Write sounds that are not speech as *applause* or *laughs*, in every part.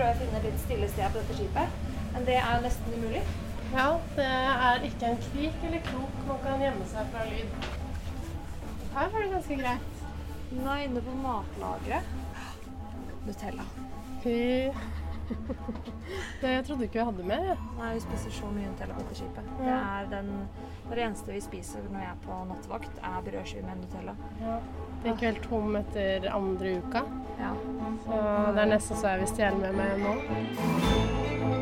prøve å finne litt stille sted på dette skipet. Men det er nesten umulig. Ja, det er ikke en krik eller krok man kan gjemme seg fra lyd. Her var det ganske greit. Nå er jeg inne på matlageret. *gasps* Nutella. Fy. Det jeg trodde ikke vi hadde jeg. Nei, vi spiser så mye Nutella på skipet. skipet. Det er den, det, eneste vi spiser når jeg er på nattevakt, er brødskive med Nutella. Det gikk vel tom etter andre uka, Ja. så det er nesten så jeg vil stjele med meg nå.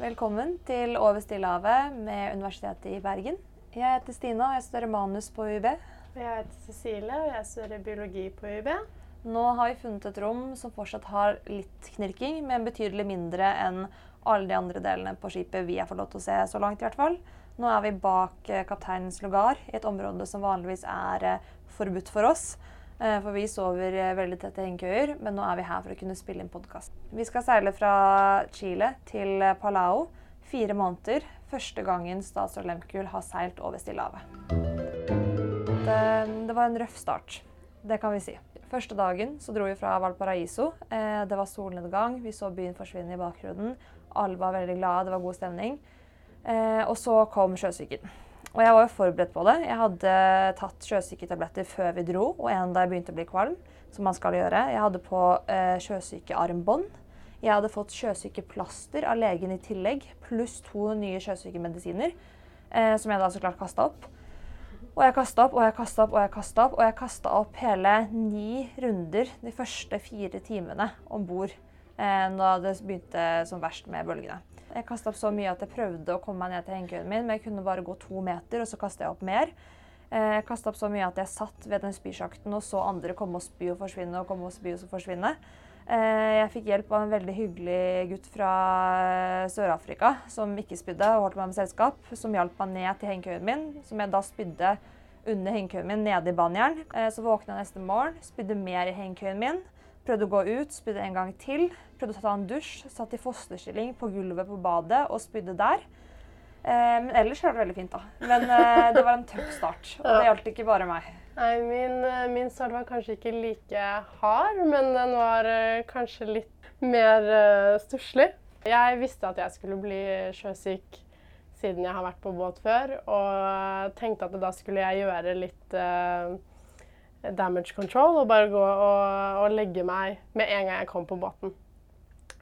Velkommen til Over Stillehavet med Universitetet i Bergen. Jeg heter Stina, og jeg studerer manus på UiB. Jeg heter Cecilie, og jeg studerer biologi på UiB. Nå har vi funnet et rom som fortsatt har litt knirking, men betydelig mindre enn alle de andre delene på skipet vi har fått lov til å se så langt. i hvert fall. Nå er vi bak eh, kapteinens lugar, i et område som vanligvis er eh, forbudt for oss. Eh, For vi sover eh, veldig tett i hengekøyer, men nå er vi her for å kunne spille inn podkast. Vi skal seile fra Chile til eh, Palau. Fire måneder. Første gangen Statsråd Lehmkuhl har seilt over Stillehavet. Det, det var en røff start. Det kan vi si. Første dagen så dro vi fra Valparaiso. Det var solnedgang. Vi så byen forsvinne i bakgrunnen. Alle var veldig glade. Det var god stemning. Og så kom sjøsyken. Og jeg var jo forberedt på det. Jeg hadde tatt sjøsyketabletter før vi dro, og en da jeg begynte å bli kvalm, som man skal gjøre. Jeg hadde på eh, sjøsykearmbånd. Jeg hadde fått sjøsykeplaster av legen i tillegg, pluss to nye sjøsykemedisiner, eh, som jeg da så klart kasta opp. Og jeg kasta opp og jeg kasta opp og jeg kasta opp. Og jeg kasta opp hele ni runder de første fire timene om bord eh, da det begynte som verst med bølgene. Jeg kasta opp så mye at jeg prøvde å komme meg ned til hengekøyen min, men jeg kunne bare gå to meter, og så kasta jeg opp mer. Eh, Jeg kasta opp så mye at jeg satt ved den spysjakten og så andre komme og spy og forsvinne og komme og spy og forsvinne. Eh, Jeg fikk hjelp av en veldig hyggelig gutt fra eh, Sør-Afrika som ikke spydde og holdt meg med selskap, som hjalp meg ned til hengekøyen min, som jeg da spydde under hengekøyen min nede i banjern. Eh, Så våkna jeg neste morgen, spydde mer i hengekøyen min. Prøvde å gå ut, spydde en gang til. Prøvde å ta en dusj, satt i fosterstilling på gulvet på badet og spydde der. Eh, men ellers var det veldig fint, da. Men eh, det var en tøff start. Og det gjaldt ikke bare meg. Nei, min, eh, min start var kanskje ikke like hard, men den var eh, kanskje litt mer uh, stusslig. Jeg visste at jeg skulle bli sjøsyk siden jeg har vært på båt før, og tenkte at da skulle jeg gjøre litt eh, damage control og bare gå og, og legge meg med en gang jeg kom på båten.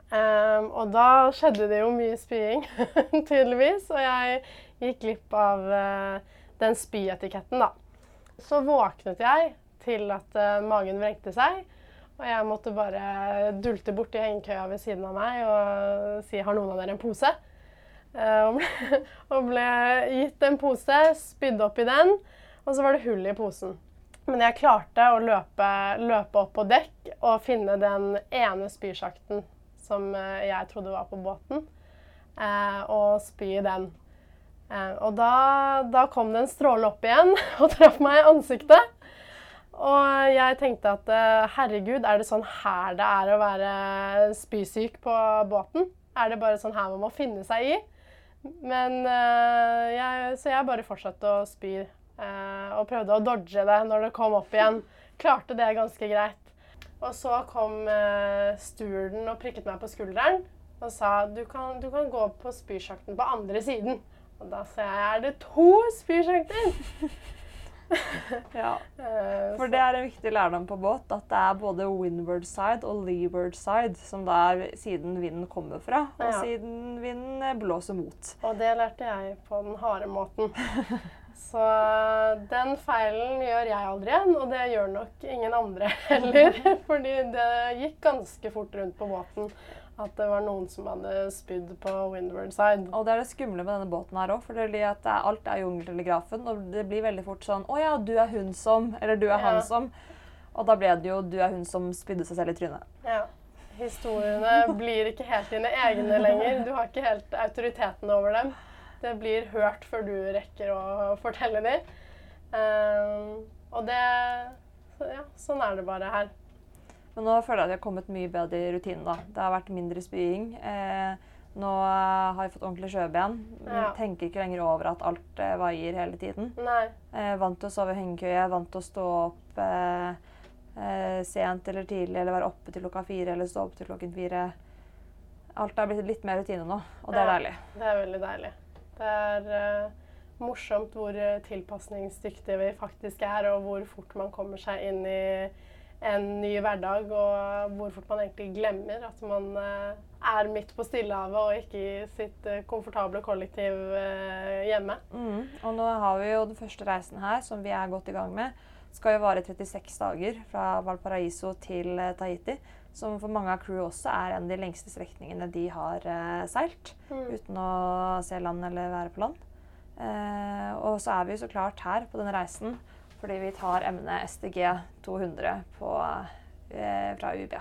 Um, og da skjedde det jo mye spying, *laughs* tydeligvis, og jeg gikk glipp av uh, den spyetiketten, da. Så våknet jeg til at uh, magen vrengte seg, og jeg måtte bare dulte borti hengekøya ved siden av meg og si 'har noen av dere en pose?' Uh, og, ble, *laughs* og ble gitt en pose, spydde opp i den, og så var det hull i posen. Men jeg klarte å løpe, løpe opp på dekk og finne den ene spysjakten som eh, jeg trodde var på båten, eh, og spy i den. Eh, og da, da kom det en stråle opp igjen *laughs* og traff meg i ansiktet. Og jeg tenkte at herregud, er det sånn her det er å være spysyk på båten? Er det bare sånn her man må finne seg i? Men jeg, Så jeg bare fortsatte å spy og prøvde å dodge det når det kom opp igjen. Klarte det ganske greit. Og så kom uh, stewarden og prikket meg på skulderen og sa du kan, du kan gå på spysjakten på andre siden. Og da sa jeg er det to spysjakter? *laughs* Ja. Eh, For det er en viktig lærdom på båt, at det er både windward side og leeward side, som da er siden vinden kommer fra, og Ja. siden vinden eh, blåser mot. Og det lærte jeg på den harde måten. *laughs* Så den feilen gjør jeg aldri igjen, og det gjør nok ingen andre *laughs* heller. Fordi det gikk ganske fort rundt på båten at det var noen som hadde spydd på windward side. Og det er det skumle med denne båten her òg, for det er at alt er jungeltelegrafen, og det blir veldig fort sånn Å ja, du er hun som Eller du er Ja. han som. Og da ble det jo du er hun som spydde seg selv i trynet. Ja. Historiene blir ikke helt dine egne lenger. Du har ikke helt autoriteten over dem. Det blir hørt før du rekker å fortelle dem. Ehm, og det Ja, sånn er det bare her. Men nå føler jeg at jeg har kommet mye bedre i rutinen. da. Det har vært mindre spying. Eh, nå har jeg fått ordentlig sjøben. Ja. Tenker ikke lenger over at alt eh, vaier hele tiden. Nei. Eh, vant til å sove i hengekøye, vant til å stå opp eh, eh, sent eller tidlig, eller være oppe til klokka fire eller stå opp til klokken fire. Alt har blitt litt mer rutine nå, og det er Ja. deilig. Det er veldig deilig. Det er eh, morsomt hvor eh, tilpasningsdyktige vi faktisk er, og hvor fort man kommer seg inn i en ny hverdag, og hvor fort man egentlig glemmer at man eh, er midt på Stillehavet og ikke i sitt eh, komfortable kollektiv eh, hjemme. Mm. Og nå har vi jo den første reisen her, som vi er godt i gang med. Skal jo vare 36 dager fra Valparaiso til eh, Tahiti. Som for mange av crew også er en av de lengste strekningene de har eh, seilt. Mm. Uten å se land eller være på land. Eh, og så er vi så klart her på denne reisen fordi vi tar emnet SDG 200 på, eh, fra UiB.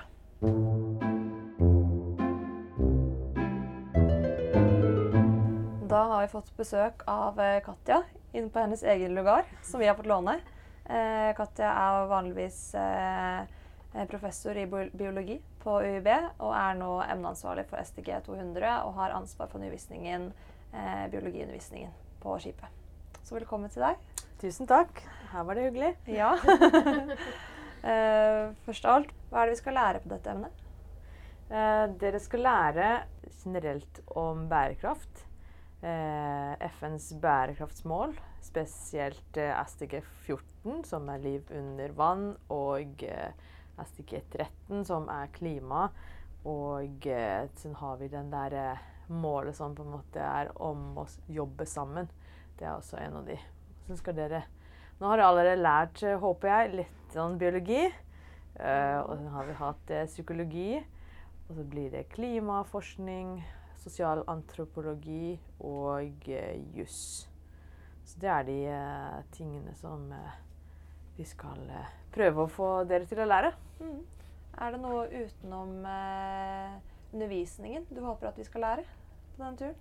Da har vi fått besøk av eh, Katja inne på hennes egen lugar, som vi har fått låne. Eh, Katja er vanligvis eh, professor i biologi på UiB og er nå emneansvarlig for SDG 200 og har ansvar for undervisningen, eh, biologiundervisningen på skipet. Så velkommen til deg. Tusen takk. Her var det hyggelig. Ja. *laughs* eh, først av alt, hva er det vi skal lære på dette emnet? Eh, dere skal lære generelt om bærekraft. Eh, FNs bærekraftsmål, spesielt eh, SDG 14, som er liv under vann, og eh, SDG 13, som er klima. Og eh, så har vi den der eh, målet som på en måte er om å jobbe sammen. Det er også en av de. Så skal dere Nå har dere allerede lært, eh, håper jeg, litt sånn biologi. Uh, og så har vi hatt uh, psykologi. Og så blir det klimaforskning, sosial antropologi og uh, juss. Så det er de tingene som vi skal prøve å få dere til å lære. Mm. Er det noe utenom eh, undervisningen du håper at vi skal lære på denne turen?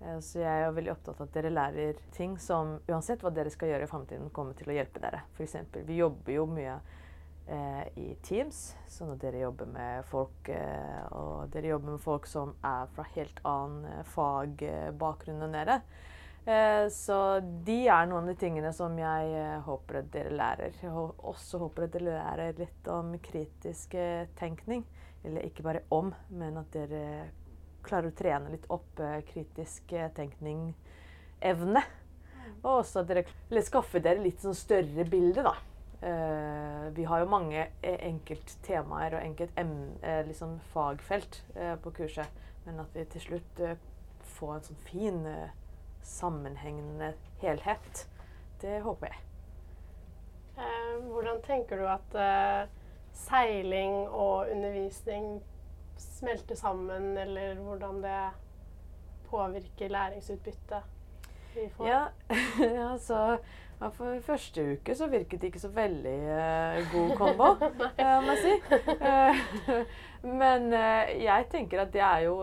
Eh, Så jeg er veldig opptatt av at dere lærer ting som uansett hva dere skal gjøre i fremtiden, kommer til å hjelpe dere. For eksempel, vi jobber jo mye eh, i Teams, så når dere jobber med folk eh, og dere jobber med folk som er fra helt annen eh, fagbakgrunn enn dere. Eh, så de er noen av de tingene som jeg eh, håper at dere lærer. Hå- også håper at dere lærer litt om kritisk eh, tenkning. Eller ikke bare om, men at dere klarer å trene litt opp kritisk tenkning-evne. Og også at dere eller skaffer dere litt sånn større bilde, da. Vi har jo mange enkelttemaer og enkelt liksom fagfelt på kurset. Men at vi til slutt får en sånn fin, sammenhengende helhet. Det håper jeg. Eh, hvordan tenker du at eh, seiling og undervisning smelter sammen, eller hvordan det påvirker læringsutbyttet vi får? Ja, *laughs* altså ja, For første uke så virket det ikke så veldig eh, god kombo, *laughs* eh, må jeg si. Eh, *laughs* men jeg tenker at det er jo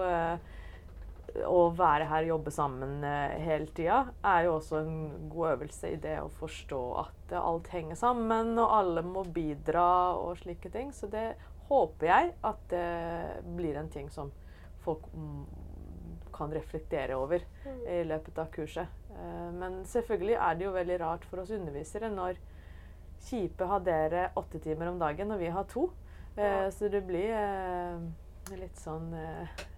Å være her og jobbe sammen eh, hele tida er jo også en god øvelse i det å forstå at alt henger sammen, og alle må bidra og slike ting. Så det håper jeg at det blir en ting som folk mm, kan reflektere over Mm. i løpet av kurset. Eh, Men selvfølgelig er det jo veldig rart for oss undervisere når Kjipe har dere åtte timer om dagen, og vi har to. Eh. Så det blir litt sånn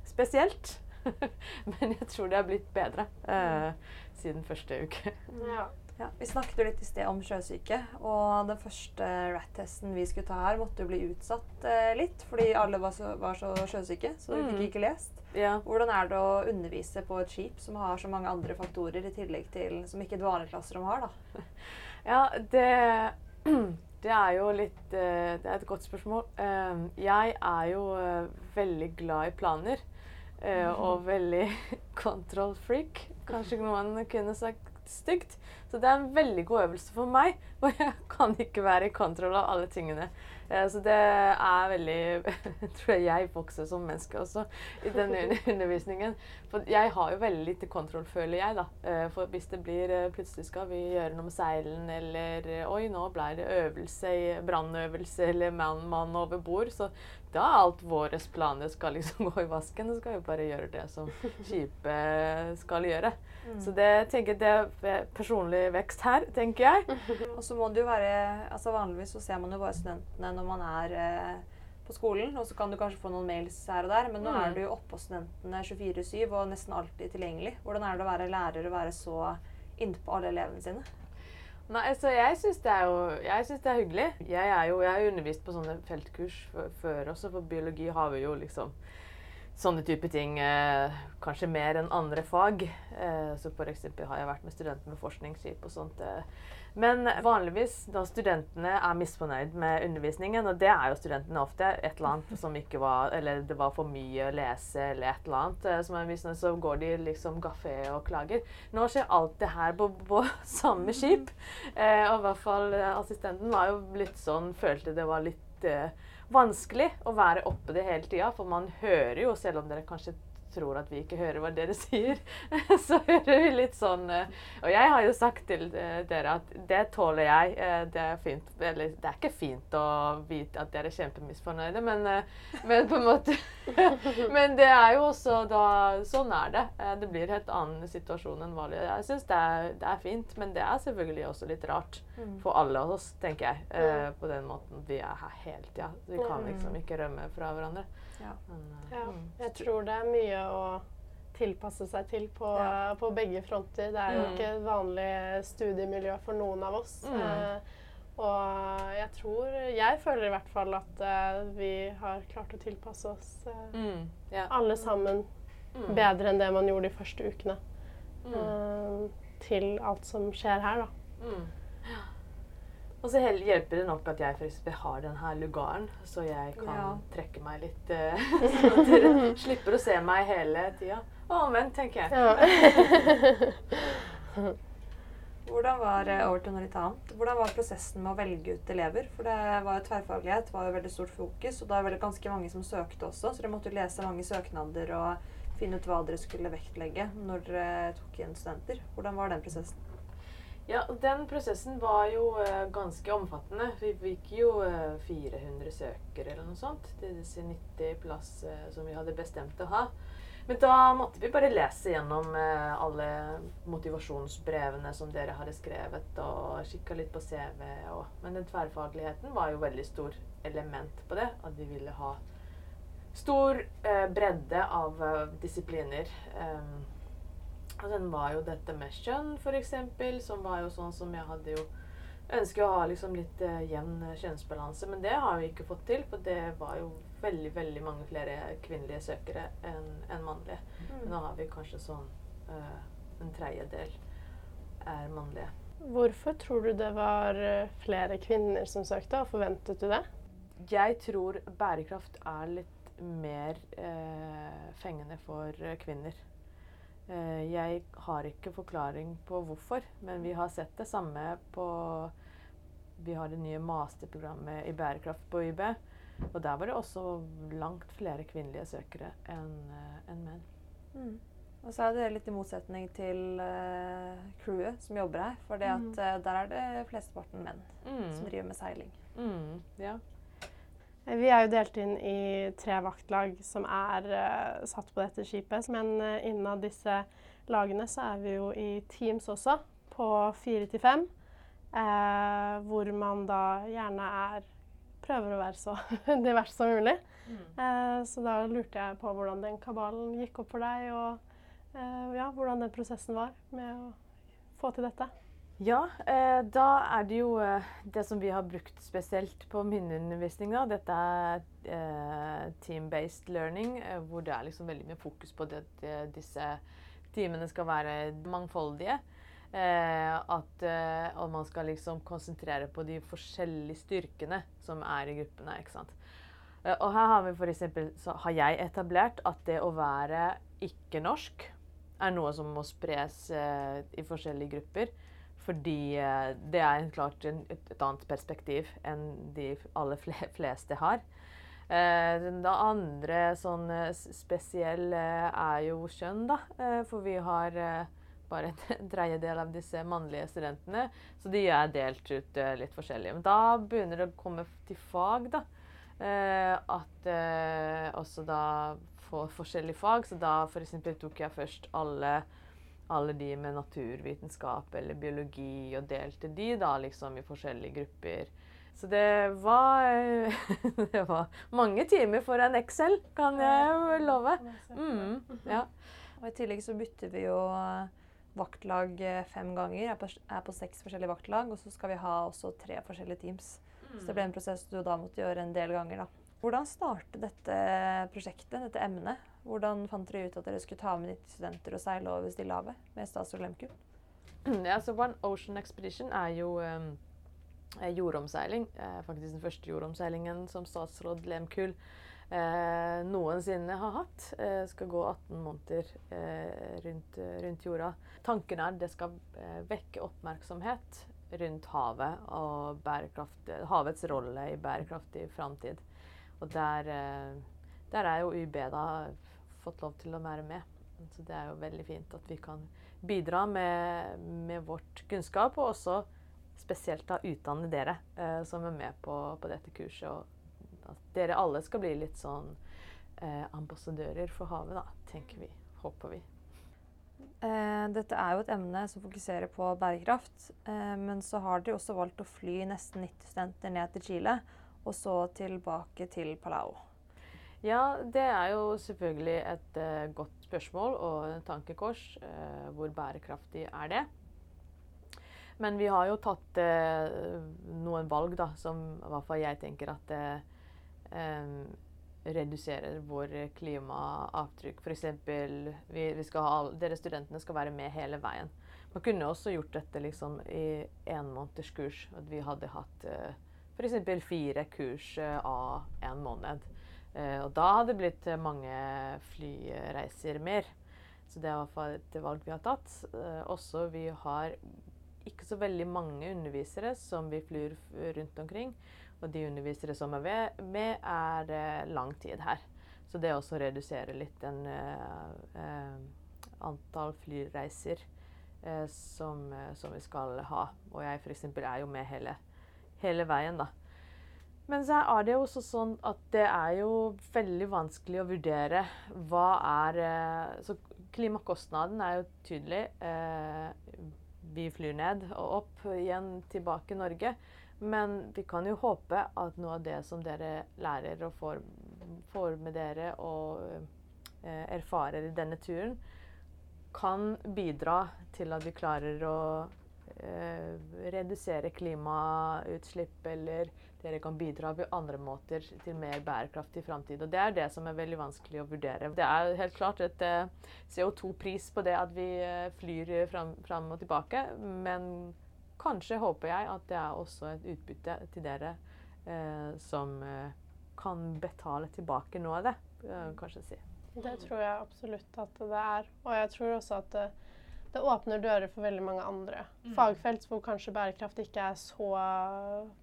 spesielt. *laughs* Men jeg tror det har blitt bedre eh, siden første uke. Ja. Ja, vi snakket jo litt i sted om sjøsyke, og den første RAT-testen vi skulle ta her, måtte jo bli utsatt eh, litt, fordi alle var så, var så sjøsyke, så vi Mm. fikk ikke lest. Ja. Hvordan er det å undervise på et skip som har så mange andre faktorer i tillegg til som ikke et vanlig klasserom har, da? *laughs* Ja, det, *clears throat* det er jo litt eh, Det er et godt spørsmål. Eh, Jeg er jo eh, veldig glad i planer. Eh, Og veldig *laughs* control freak. Kanskje noen kunne sagt stygt. Så det er en veldig god øvelse for meg. *laughs* Og jeg kan ikke være i kontroll av alle tingene Eh, så det er veldig *laughs* tror jeg jeg vokser som menneske også i denne *laughs* undervisningen. For jeg har jo veldig lite kontroll, føler jeg. da. Eh, for hvis det blir eh, plutselig skal vi gjøre noe med seilen, eller oi, nå ble det øvelse, brannøvelse eller mann, mann over bord, så da er alt våre planer skal liksom gå i vasken. Så skal vi bare gjøre det som skipet skal gjøre. Mm. Så det tenker jeg, det er personlig vekst her, tenker jeg. *laughs* og så må det jo være altså Vanligvis så ser man jo bare studentene når man er eh, på skolen, og så kan du kanskje få noen mails her og der, men nå mm. er du jo oppå studentene 24-7 og nesten alltid tilgjengelig. Hvordan er det å være lærer og være så innpå alle elevene sine? Nei, altså Jeg syns det, det, er hyggelig. Jeg er jo jeg har undervist på sånne feltkurs før også. For biologi har vi jo liksom sånne type ting eh, kanskje mer enn andre fag. Eh, så f.eks. har jeg vært med studenter med forskningsskip og sånt. Eh. Men vanligvis når studentene er misfornøyd med undervisningen, og det er jo studentene ofte, et eller annet som ikke var Eller det var for mye å lese eller et eller annet, som er misfornøyd, så går de liksom gaffé og klager. Nå skjer alt det her på, på *laughs* samme skip. Og i hvert fall assistenten var jo litt sånn Følte det var litt vanskelig å være oppe det hele tida, for man hører jo, selv om dere kanskje tror at vi ikke hører hva dere sier, *laughs* så hører vi litt sånn eh, Og jeg har jo sagt til eh, dere at det tåler jeg. Eh, det er fint Eller det er ikke fint å vite at dere er kjempemisfornøyde, men, men på en måte *laughs* Men det er jo også da Sånn er det. Det blir helt annen situasjon enn vanlig. Jeg syns det, det, er fint, men det er selvfølgelig også litt rart. For alle av oss, tenker jeg. Mm. På den måten vi er her hele tida. Vi kan mm. liksom ikke rømme fra hverandre. Ja. Men, ja. Mm. Jeg tror det er mye å tilpasse seg til på, ja. på begge fronter. Det er jo mm. ikke et vanlig studiemiljø for noen av oss. Mm. Eh, og jeg tror Jeg føler i hvert fall at vi har klart å tilpasse oss mm. yeah. alle sammen mm. bedre enn det man gjorde de første ukene. Mm. Til alt som skjer her, da. Og så hjelper det nok at jeg for har denne lugaren, så jeg kan ja. trekke meg litt. Uh, *laughs* så dere slipper å se meg hele tida. Og omvendt, tenker jeg. Ja. *laughs* Hvordan var eh, over til noe litt annet. Hvordan var prosessen med å velge ut elever? For det var jo tverrfaglighet var jo veldig stort fokus, og da var det ganske mange som søkte også, så dere måtte jo lese mange søknader og finne ut hva dere skulle vektlegge når dere tok igjen studenter. Hvordan var den prosessen? Ja, Den prosessen var jo uh, ganske omfattende. Vi fikk jo eh, 400 søkere eller noe sånt til disse 90 plass uh, som vi hadde bestemt å ha. Men da måtte vi bare lese gjennom alle motivasjonsbrevene som dere hadde skrevet, og kikka litt på CV. Og, men den tverrfagligheten var jo veldig stor element på det. At vi ville ha stor bredde av disipliner. Um, og den var jo dette med kjønn, f.eks., som var jo sånn som jeg hadde jo ønsket å ha liksom litt uh, jevn kjønnsbalanse. Men det har vi ikke fått til, for det var jo veldig veldig mange flere kvinnelige søkere enn en mannlige. Mm. Nå har vi kanskje sånn uh, en tredjedel er mannlige. Hvorfor tror du det var eh, flere kvinner som søkte, og forventet du det? Jeg tror bærekraft er litt mer uh, fengende for kvinner. Eh, jeg har ikke forklaring på hvorfor, men vi har sett det samme på Vi har det nye masterprogrammet i bærekraft på YB. Og der var det også langt flere kvinnelige søkere enn eh, en menn. Mm. Og så er det litt i motsetning til uh, crewet som jobber her. For mm. uh, der er det flesteparten menn mm. som driver med seiling. Mm. Ja. Vi er jo delt inn i tre vaktlag som er uh, satt på dette skipet. Men uh, innad disse lagene så er vi jo i teams også, på fire til fem. Uh, hvor man da gjerne er Prøver å være så *laughs* divers som mulig. Mm. så da lurte jeg på hvordan den kabalen gikk opp for deg, og ja, hvordan den prosessen var med å få til dette. Ja, eh, da er det jo eh, det som vi har brukt spesielt på min undervisning. Da. Dette er eh, team-based learning, eh, hvor det er liksom veldig mye fokus på at disse timene skal være mangfoldige. Eh, at og man skal liksom konsentrere på de forskjellige styrkene som er i gruppene. ikke sant? og her har vi for eksempel, så har jeg etablert at det å være ikke-norsk er noe som må spres i forskjellige grupper. Fordi eh, det er klart et, et, annet perspektiv enn de aller fleste har. Eh, det andre sånn spesielle er jo kjønn, da. for vi har bare en *laughs* tredjedel av disse mannlige studentene. Så de er delt ut litt forskjellig. Men da begynner det å komme til fag, da. at også da får forskjellige fag. Så da f.eks. tok jeg først alle alle de med naturvitenskap eller biologi, og delte de da liksom i forskjellige grupper. Så det var, *laughs* det var mange timer for en Excel, kan jeg love. Mm, *laughs* ja. Og I tillegg så bytter vi jo eh, vaktlag eh, fem ganger. Jeg er på, er på seks forskjellige vaktlag, og så skal vi ha også tre forskjellige teams. Så det ble en prosess du da måtte gjøre en del ganger. da. Hvordan startet dette prosjektet, dette emnet? Hvordan fant dere ut at dere skulle ta med 90 studenter og seile over Stillehavet med statsråd Lehmkuhl? *clears throat* Ja, så One Ocean Expedition er jo um, jordomseiling. Eh, faktisk den første jordomseilingen som statsråd Lehmkuhl eh, noensinne har hatt. Eh, skal gå 18 måneder eh, rundt, rundt, jorda. Tanken er at det skal vekke oppmerksomhet rundt havet og havets rolle i bærekraftig framtid. Og der, der er jo UB da fått lov til å være med. Så det er jo veldig fint at vi kan bidra med, med vårt kunnskap, og også spesielt da utdanne dere eh, som er med på, på, dette kurset. Og at dere alle skal bli litt sånn eh, ambassadører for havet, da, tenker vi. Håper vi. Eh, dette er jo et emne som fokuserer på bærekraft. Eh, men så har de også valgt å fly nesten 90 studenter ned til Chile og så tilbake til Palau? Ja, det er jo selvfølgelig et uh, godt spørsmål og en tankekors. Uh, hvor bærekraftig er det? Men vi har jo tatt uh, noen valg da, som i hvert fall jeg tenker at um, reduserer vår klimaavtrykk. F.eks. Vi, vi dere studentene skal være med hele veien. Man kunne også gjort dette liksom, i kurs. At vi hadde hatt f.eks. fire kurs av en måned. Eh, og da hadde det blitt mange flyreiser mer. Så det er i hvert fall et valg vi har tatt. Eh, også vi har ikke så veldig mange undervisere som vi flyr rundt omkring. Og de undervisere som er med, er lang tid her. Så det også reduserer litt den antall flyreiser som, som, vi skal ha. Og jeg f.eks. er jo med hele hele veien, da. Men så er det jo også sånn at det er jo veldig vanskelig å vurdere hva er eh, Så klimakostnaden er jo tydelig. Eh, vi flyr ned og opp igjen tilbake i Norge. Men vi kan jo håpe at noe av det som dere lærer og får, får med dere og eh, erfarer i denne turen, kan bidra til at vi klarer å redusere klimautslipp, eller dere kan bidra på andre måter til mer bærekraftig framtid. Og det er det som er veldig vanskelig å vurdere. Det er helt klart et eh, CO2-pris på det at vi eh, flyr fram, og tilbake, men kanskje håper jeg at det er også et utbytte til dere eh, som eh, kan betale tilbake noe av det, kanskje si. Det tror jeg absolutt at det er. Og jeg tror også at det åpner dører for veldig mange andre mm. fagfelt hvor kanskje bærekraft ikke er så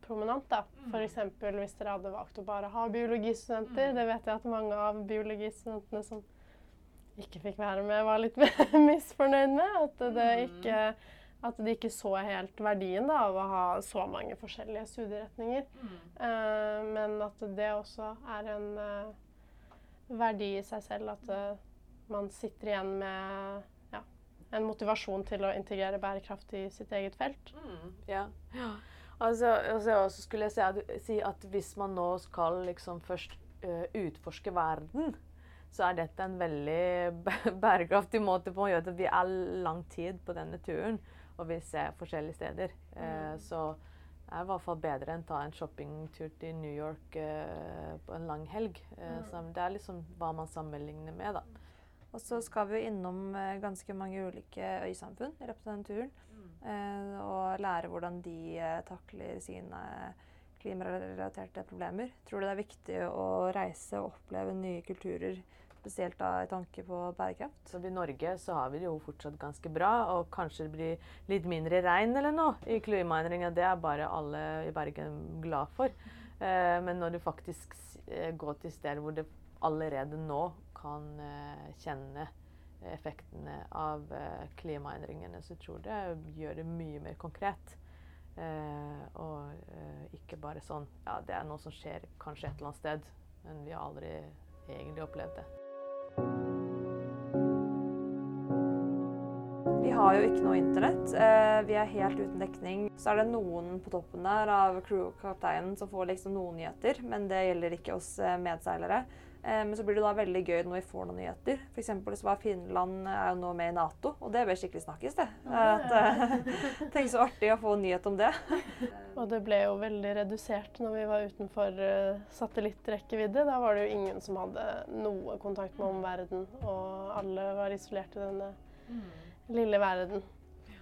prominent. da. Mm. F.eks. hvis dere hadde valgt å bare ha biologistudenter. Mm. Det vet jeg at mange av biologistudentene som ikke fikk være med, var litt *laughs* misfornøyd med. At, det mm. ikke, at de ikke så helt verdien da, av å ha så mange forskjellige studieretninger. Mm. Uh, men at det også er en uh, verdi i seg selv. At uh, man sitter igjen med en motivasjon til å integrere bærekraft i sitt eget felt. Mm, ja. ja. Altså, altså, skulle jeg si at, hvis man nå skal liksom først uh, utforske verden, så er dette en veldig *laughs* bærekraftig måte på å gjøre det. Vi er lang tid på denne turen, og vi ser forskjellige steder. Uh, mm. Så det er i hvert fall bedre enn å ta en shoppingtur til New York uh, på en lang helg. Mm. det er liksom hva man sammenligner med, da. Og så skal vi jo innom eh, ganske mange ulike øysamfunn i løpet av den turen. Mm. Eh, og lære hvordan de eh, takler sine klimarelaterte problemer. Tror du det er viktig å reise og oppleve nye kulturer, spesielt da i tanke på bærekraft? Så I Norge så har vi det jo fortsatt ganske bra, og kanskje det blir litt mindre regn eller noe i klimaendringer. Det er bare alle i Bergen glad for. Eh, men når du faktisk eh, går til steder hvor du allerede nå kan eh, kjenne effektene av klimaendringene, så tror jeg det gjør det mye mer konkret. Og ikke bare sånn Ja, det er noe som skjer kanskje et eller annet sted, men vi har aldri egentlig opplevd det. Har jo ikke noe internett. Eh, vi er helt uten dekning. Så er det noen på toppen der av crew-kapteinen som får liksom noen nyheter, men det gjelder ikke oss eh, medseilere. Eh, men så blir det da veldig gøy når vi får noen nyheter. For så var Finland er jo nå med i Nato, og det bør skikkelig snakkes, det. At, *laughs* tenk så artig å få nyhet om det. *laughs* Og det ble jo veldig redusert når vi var utenfor satellittrekkevidde. Da var det jo ingen som hadde noe kontakt med omverdenen, og alle var isolert i denne mm. Lille verden.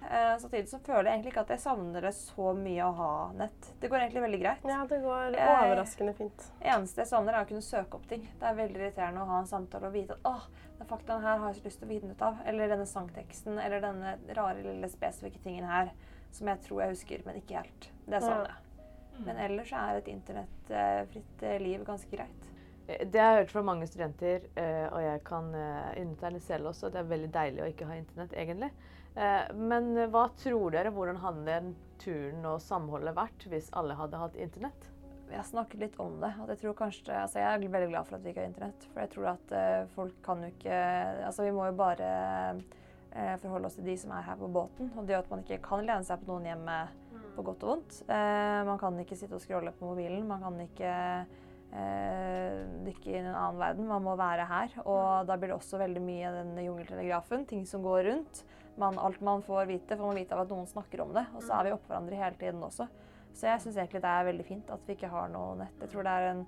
Uh, samtidig så føler jeg egentlig ikke at jeg savner det så mye å ha nett. Det går egentlig veldig greit. Ja, det går overraskende fint. Det eneste jeg savner, er å kunne søke opp ting. Det er veldig irriterende å ha en samtale og vite at åh, den faktaen her har jeg ikke lyst til å vite ut av. Eller denne sangteksten, eller denne rare, lille spesifikke tingen her som jeg tror jeg husker, men ikke helt. Det savner jeg. Ja. Men ellers er et internettfritt eh, liv ganske greit. Eh, det har jeg hørt fra mange studenter, og jeg kan undertegne selv også. Det er veldig deilig å ikke ha internett, egentlig. Eh, men hva tror dere, hvordan hadde den turen og samholdet vært hvis alle hadde hatt internett? Har snakket litt om det. Jeg tror kanskje, altså jeg er veldig glad for at vi ikke har internett. For jeg tror at folk kan jo ikke altså Vi må jo bare forholde oss til de som er her på båten. Og det at man ikke kan lene seg på noen hjemme på godt og vondt. Man kan ikke sitte og scrolle på mobilen. Man kan ikke dykke inn i en annen verden. Man må være her. Og da blir det også veldig mye den jungeltelegrafen, ting som går rundt man, alt man får vite, får man vite av at noen snakker om det. Og så er vi oppå hverandre hele tiden også. Så jeg syns egentlig det er veldig fint at vi ikke har noe nett. Jeg tror det, en,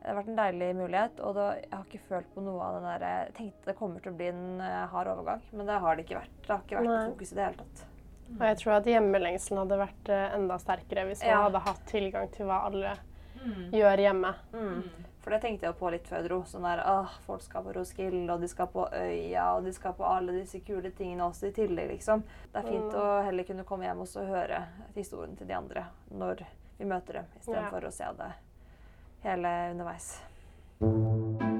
det har vært en deilig mulighet. Og det, jeg har ikke følt på noe av den der Jeg tenkte det kommer til å bli en uh, hard overgang, men det har det ikke vært. Det har ikke vært Nei. fokus i det hele tatt. Og jeg tror at hjemmelengselen hadde vært uh, enda sterkere hvis man ja. hadde hatt tilgang til hva alle mm. gjør hjemme. Mm. For det tenkte jeg på litt før jeg dro. Sånn der, åh, Folk skal på Roskilde, og de skal på Øya, og de skal på alle disse kule tingene også i tillegg, liksom. Det er fint mm. å heller kunne komme hjem og så høre historien til de andre når vi møter dem, istedenfor ja. For å se det hele underveis.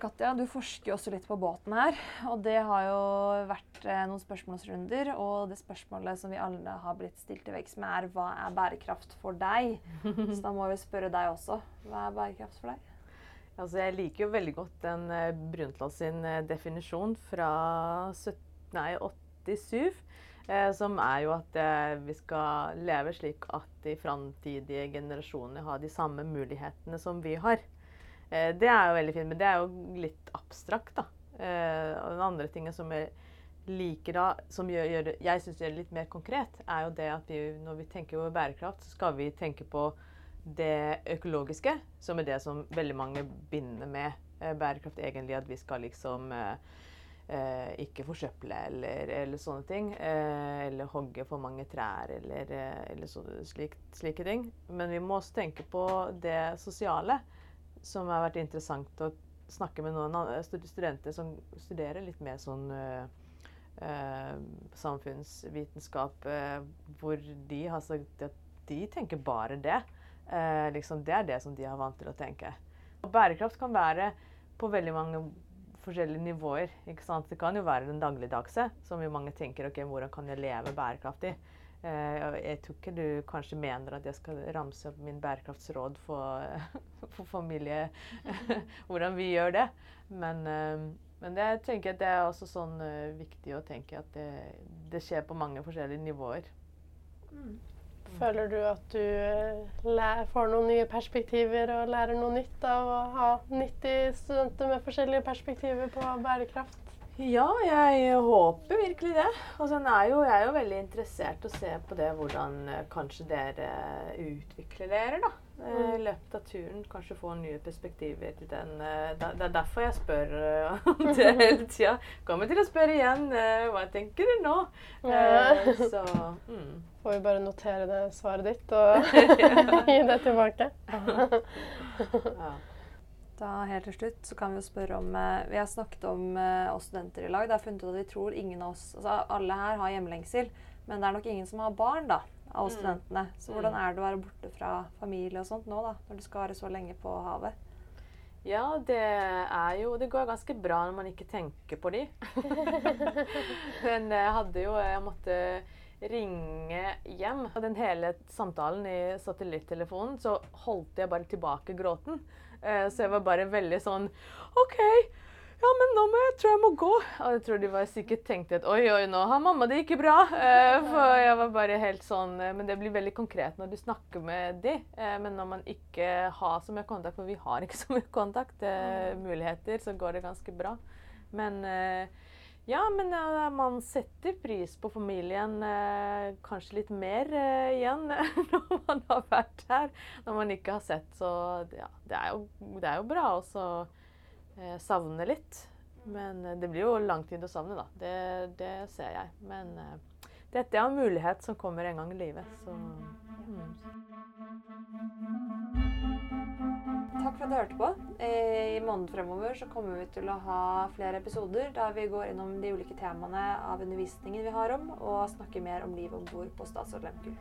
Katja, du forsker jo også litt på båten her. Og det har jo vært eh, noen spørsmålsrunder. Og det spørsmålet som vi alle har blitt stilt til veggs med, er hva er bærekraft for deg? *laughs* Så da må vi spørre deg også. Hva er bærekraft for deg? Altså, jeg liker jo veldig godt den uh, Brundtland sin uh, definisjon fra 17, nei, 87. Uh, som er jo at vi skal leve slik at de framtidige generasjonene har de samme mulighetene som vi har. Eh, det er jo veldig fint, men det er jo litt abstrakt, da. Eh, og den andre tingen som jeg liker da, som gjør, gjør jeg syns gjør det litt mer konkret, er jo det at vi, når vi tenker over bærekraft, så skal vi tenke på det økologiske, som er det som veldig mange binder med eh, bærekraft, egentlig. At vi skal liksom eh ikke forsøple eller, eller, sånne ting. Eh, eller hogge for mange trær eller, eller så, slik, slike ting. Men vi må også tenke på det sosiale som har vært interessant å snakke med noen studenter som studerer litt mer sånn uh, uh, samfunnsvitenskap, uh, hvor de har sagt at de tenker bare det. Liksom, det er det som de er vant til å tenke. Og bærekraft kan være på veldig mange forskjellige nivåer. Det kan jo være den dagligdagse, som jo mange tenker ok, hvordan kan jeg leve bærekraftig. Eh, jeg tror ikke du kanskje mener at jeg skal ramse opp min bærekraftsråd for, *laughs* for familie. *laughs* Hvordan vi gjør det. Men, eh, men det, jeg tenker at det er også sånn eh, viktig å tenke at det, det skjer på mange forskjellige nivåer. Mm. Føler du at du får noen nye perspektiver og lærer noe nytt av å ha 90 studenter med forskjellige perspektiver på bærekraft? Ja, jeg håper virkelig det. Og så er jo, jeg er jo veldig interessert i å se på det hvordan eh, kanskje dere utvikler dere, da. eh, I løpet av turen kanskje få nye perspektiver til den. eh, Det er derfor jeg spør eh, *laughs* om det *laughs* hele tida. Kommer til å spørre igjen. eh, Hva tenker du nå? Eh, Så mm. Får vi bare notere det svaret ditt og *laughs* gi det tilbake. ja. Da helt til slutt så kan Vi jo spørre om, eh, vi har snakket om eh, oss studenter i lag. Det har funnet ut at vi tror ingen av oss, altså Alle her har hjemlengsel, men det er nok ingen som har barn da, av oss Mm. studentene. Så hvordan er det å være borte fra familie og sånt nå, da, når du skal være så lenge på havet? Ja, det er jo Det går ganske bra når man ikke tenker på de. *laughs* Men jeg hadde jo Jeg måtte ringe hjem. Og den hele samtalen i satellittelefonen så holdt jeg bare tilbake gråten. Eh, Så jeg var bare veldig sånn OK. Ja, men nå må jeg, tror jeg må gå. Og jeg tror de var sikkert tenkte at oi, oi, nå har mamma det ikke bra. Eh, For jeg var bare helt sånn eh, Men det blir veldig konkret når du snakker med de. Men når man ikke har så mye kontakt, for vi har ikke så mye kontakt, eh, muligheter, så går det ganske bra. Men ja, men eh, man setter pris på familien eh, kanskje litt mer eh, igjen *laughs* når man har vært her. Når man ikke har sett, så ja, det er jo, det er jo bra også eh, savne litt. Men det blir jo lang tid å savne, da. Det, det ser jeg. Men dette er en mulighet som kommer en gang i livet, så mm. Takk for at du hørte på. Eh, I måneden fremover så kommer vi til å ha flere episoder der vi går innom de ulike temaene av undervisningen vi har om, og snakker mer om livet om bord på Statsråd Lehmkuhl.